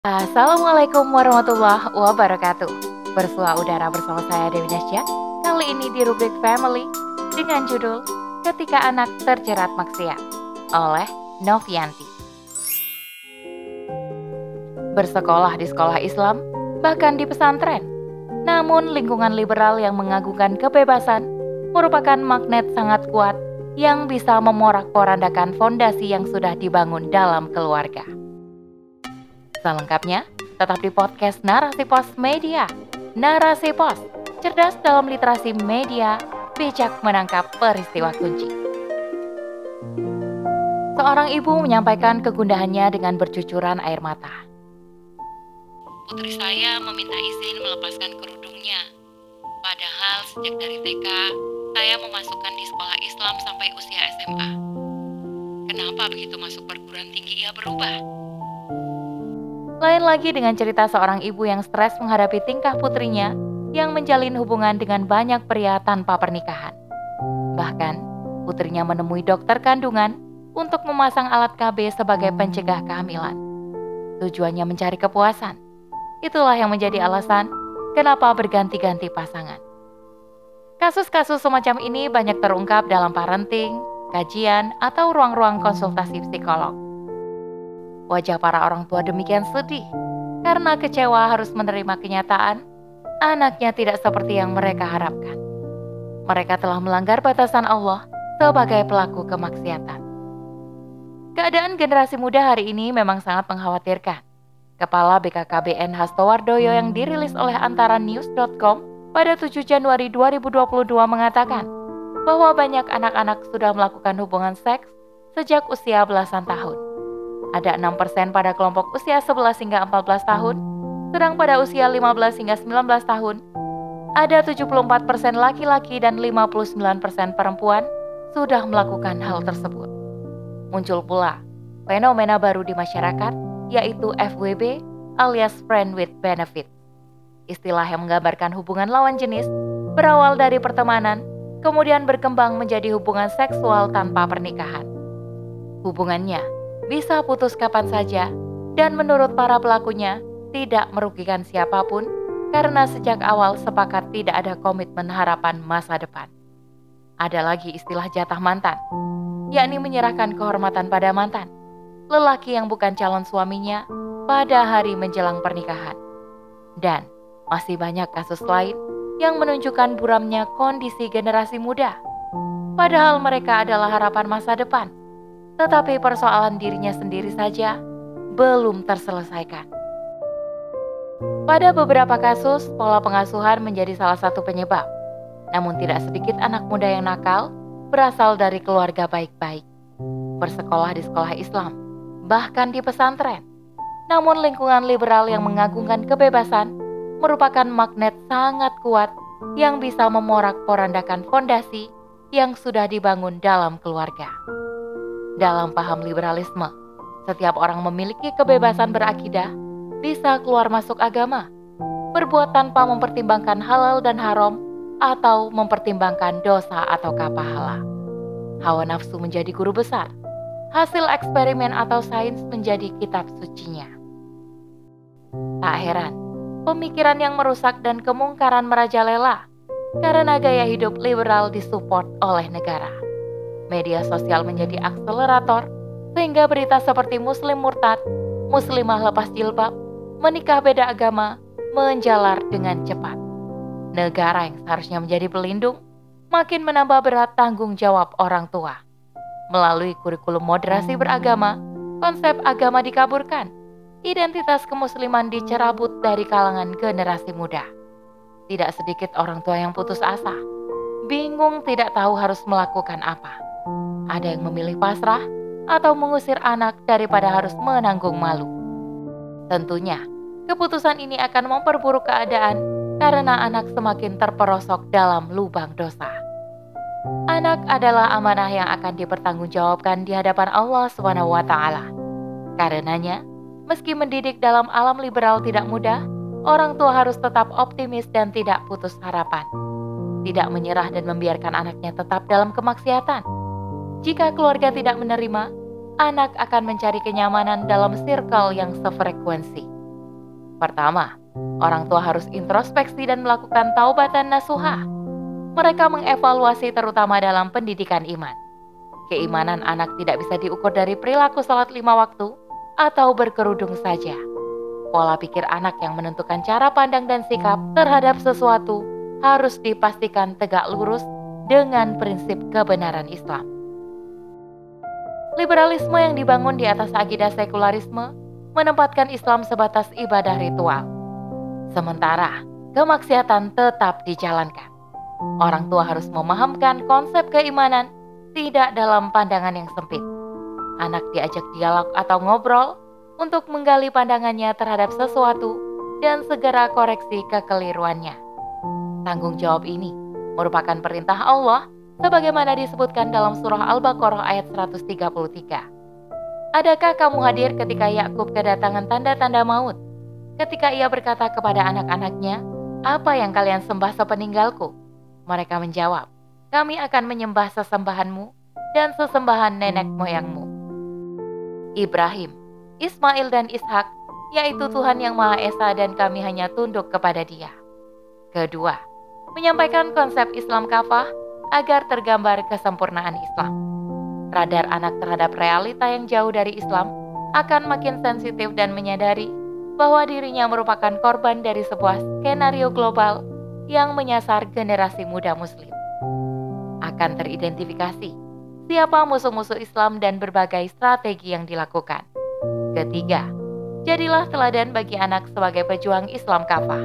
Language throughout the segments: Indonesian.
Assalamualaikum warahmatullahi wabarakatuh. Bersua udara bersama saya Dewi Nasya. Kali ini di rubrik Family dengan judul Ketika Anak Terjerat Maksiat oleh Novianti. Bersekolah di sekolah Islam, bahkan di pesantren. Namun lingkungan liberal yang mengagungkan kebebasan merupakan magnet sangat kuat yang bisa memorak-porandakan fondasi yang sudah dibangun dalam keluarga. Selengkapnya, tetap di podcast Narasi Pos Media. Narasi Pos, cerdas dalam literasi media, bijak menangkap peristiwa kunci. Seorang ibu menyampaikan kegundahannya dengan bercucuran air mata. Putri saya meminta izin melepaskan kerudungnya. Padahal sejak dari TK, saya memasukkan di sekolah Islam sampai usia SMA. Kenapa begitu masuk perguruan tinggi ia berubah? Lain lagi dengan cerita seorang ibu yang stres menghadapi tingkah putrinya yang menjalin hubungan dengan banyak pria tanpa pernikahan. Bahkan, putrinya menemui dokter kandungan untuk memasang alat KB sebagai pencegah kehamilan. Tujuannya mencari kepuasan. Itulah yang menjadi alasan kenapa berganti-ganti pasangan. Kasus-kasus semacam ini banyak terungkap dalam parenting, kajian, atau ruang-ruang konsultasi psikolog. Wajah para orang tua demikian sedih karena kecewa harus menerima kenyataan anaknya tidak seperti yang mereka harapkan. Mereka telah melanggar batasan Allah sebagai pelaku kemaksiatan. Keadaan generasi muda hari ini memang sangat mengkhawatirkan. Kepala BKKBN Hasto Wardoyo yang dirilis oleh antara news.com pada 7 Januari 2022 mengatakan bahwa banyak anak-anak sudah melakukan hubungan seks sejak usia belasan tahun. Ada 6% pada kelompok usia 11 hingga 14 tahun, sedang pada usia 15 hingga 19 tahun, ada 74% laki-laki dan 59% perempuan sudah melakukan hal tersebut. Muncul pula fenomena baru di masyarakat, yaitu FWB alias Friend with Benefit. Istilah yang menggambarkan hubungan lawan jenis berawal dari pertemanan, kemudian berkembang menjadi hubungan seksual tanpa pernikahan. Hubungannya bisa putus kapan saja, dan menurut para pelakunya tidak merugikan siapa pun karena sejak awal sepakat tidak ada komitmen harapan masa depan. Ada lagi istilah jatah mantan, yakni menyerahkan kehormatan pada mantan, lelaki yang bukan calon suaminya pada hari menjelang pernikahan. Dan masih banyak kasus lain yang menunjukkan buramnya kondisi generasi muda. Padahal mereka adalah harapan masa depan tetapi persoalan dirinya sendiri saja belum terselesaikan. Pada beberapa kasus, pola pengasuhan menjadi salah satu penyebab. Namun tidak sedikit anak muda yang nakal berasal dari keluarga baik-baik. Bersekolah di sekolah Islam, bahkan di pesantren. Namun lingkungan liberal yang mengagungkan kebebasan merupakan magnet sangat kuat yang bisa memorak-porandakan fondasi yang sudah dibangun dalam keluarga. Dalam paham liberalisme, setiap orang memiliki kebebasan berakidah, bisa keluar masuk agama, berbuat tanpa mempertimbangkan halal dan haram, atau mempertimbangkan dosa atau pahala. Hawa nafsu menjadi guru besar, hasil eksperimen atau sains menjadi kitab sucinya. Tak heran, pemikiran yang merusak dan kemungkaran merajalela karena gaya hidup liberal disupport oleh negara media sosial menjadi akselerator sehingga berita seperti muslim murtad, muslimah lepas jilbab, menikah beda agama menjalar dengan cepat. Negara yang seharusnya menjadi pelindung makin menambah berat tanggung jawab orang tua. Melalui kurikulum moderasi beragama, konsep agama dikaburkan, identitas kemusliman dicerabut dari kalangan generasi muda. Tidak sedikit orang tua yang putus asa, bingung tidak tahu harus melakukan apa. Ada yang memilih pasrah atau mengusir anak daripada harus menanggung malu. Tentunya, keputusan ini akan memperburuk keadaan karena anak semakin terperosok dalam lubang dosa. Anak adalah amanah yang akan dipertanggungjawabkan di hadapan Allah SWT. Karenanya, meski mendidik dalam alam liberal tidak mudah, orang tua harus tetap optimis dan tidak putus harapan. Tidak menyerah dan membiarkan anaknya tetap dalam kemaksiatan jika keluarga tidak menerima, anak akan mencari kenyamanan dalam circle yang sefrekuensi. Pertama, orang tua harus introspeksi dan melakukan taubat dan nasuha. Mereka mengevaluasi terutama dalam pendidikan iman. Keimanan anak tidak bisa diukur dari perilaku salat lima waktu atau berkerudung saja. Pola pikir anak yang menentukan cara pandang dan sikap terhadap sesuatu harus dipastikan tegak lurus dengan prinsip kebenaran Islam. Liberalisme yang dibangun di atas akidah sekularisme menempatkan Islam sebatas ibadah ritual. Sementara kemaksiatan tetap dijalankan. Orang tua harus memahamkan konsep keimanan tidak dalam pandangan yang sempit. Anak diajak dialog atau ngobrol untuk menggali pandangannya terhadap sesuatu dan segera koreksi kekeliruannya. Tanggung jawab ini merupakan perintah Allah sebagaimana disebutkan dalam surah Al-Baqarah ayat 133. Adakah kamu hadir ketika Yakub kedatangan tanda-tanda maut? Ketika ia berkata kepada anak-anaknya, "Apa yang kalian sembah sepeninggalku?" Mereka menjawab, "Kami akan menyembah sesembahanmu dan sesembahan nenek moyangmu." Ibrahim, Ismail dan Ishak, yaitu Tuhan yang Maha Esa dan kami hanya tunduk kepada Dia. Kedua, menyampaikan konsep Islam kafah agar tergambar kesempurnaan Islam. Radar anak terhadap realita yang jauh dari Islam akan makin sensitif dan menyadari bahwa dirinya merupakan korban dari sebuah skenario global yang menyasar generasi muda Muslim. Akan teridentifikasi siapa musuh-musuh Islam dan berbagai strategi yang dilakukan. Ketiga, jadilah teladan bagi anak sebagai pejuang Islam kafah.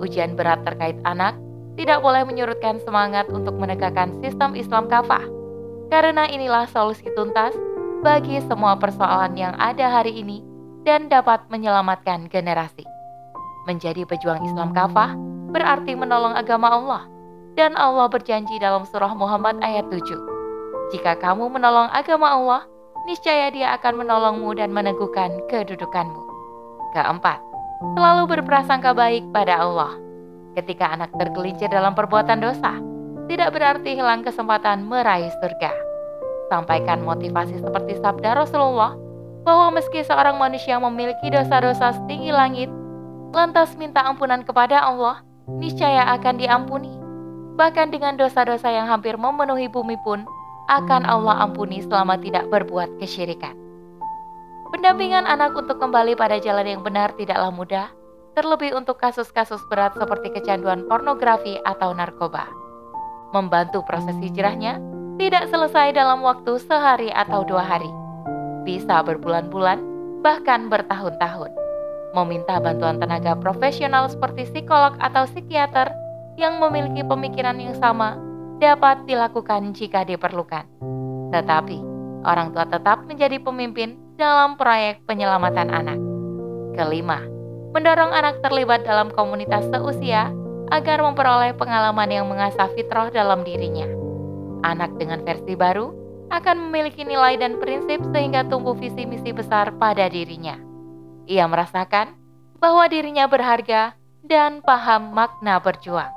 Ujian berat terkait anak tidak boleh menyurutkan semangat untuk menegakkan sistem Islam kafah. Karena inilah solusi tuntas bagi semua persoalan yang ada hari ini dan dapat menyelamatkan generasi. Menjadi pejuang Islam kafah berarti menolong agama Allah. Dan Allah berjanji dalam surah Muhammad ayat 7. Jika kamu menolong agama Allah, niscaya dia akan menolongmu dan meneguhkan kedudukanmu. Keempat, selalu berprasangka baik pada Allah ketika anak tergelincir dalam perbuatan dosa, tidak berarti hilang kesempatan meraih surga. Sampaikan motivasi seperti sabda Rasulullah bahwa meski seorang manusia memiliki dosa-dosa setinggi langit, lantas minta ampunan kepada Allah, niscaya akan diampuni. Bahkan dengan dosa-dosa yang hampir memenuhi bumi pun, akan Allah ampuni selama tidak berbuat kesyirikan. Pendampingan anak untuk kembali pada jalan yang benar tidaklah mudah, terlebih untuk kasus-kasus berat seperti kecanduan pornografi atau narkoba. Membantu proses hijrahnya tidak selesai dalam waktu sehari atau dua hari. Bisa berbulan-bulan, bahkan bertahun-tahun. Meminta bantuan tenaga profesional seperti psikolog atau psikiater yang memiliki pemikiran yang sama dapat dilakukan jika diperlukan. Tetapi, orang tua tetap menjadi pemimpin dalam proyek penyelamatan anak. Kelima, mendorong anak terlibat dalam komunitas seusia agar memperoleh pengalaman yang mengasah fitrah dalam dirinya. Anak dengan versi baru akan memiliki nilai dan prinsip sehingga tumbuh visi misi besar pada dirinya. Ia merasakan bahwa dirinya berharga dan paham makna berjuang.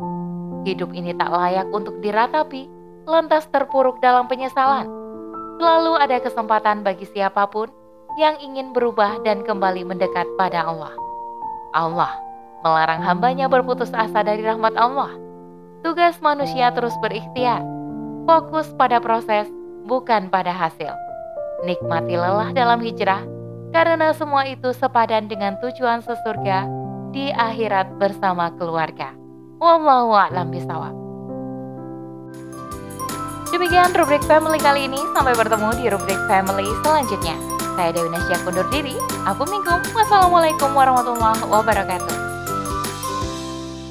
Hidup ini tak layak untuk diratapi, lantas terpuruk dalam penyesalan. Selalu ada kesempatan bagi siapa pun yang ingin berubah dan kembali mendekat pada Allah. Allah melarang hambanya berputus asa dari rahmat Allah. Tugas manusia terus berikhtiar, fokus pada proses, bukan pada hasil. Nikmati lelah dalam hijrah, karena semua itu sepadan dengan tujuan sesurga di akhirat bersama keluarga. Wallahu a'lam. Demikian rubrik family kali ini. Sampai bertemu di rubrik family selanjutnya. Saya Dewi Nasya kundur diri. Aku Minggu. Wassalamualaikum warahmatullahi wabarakatuh.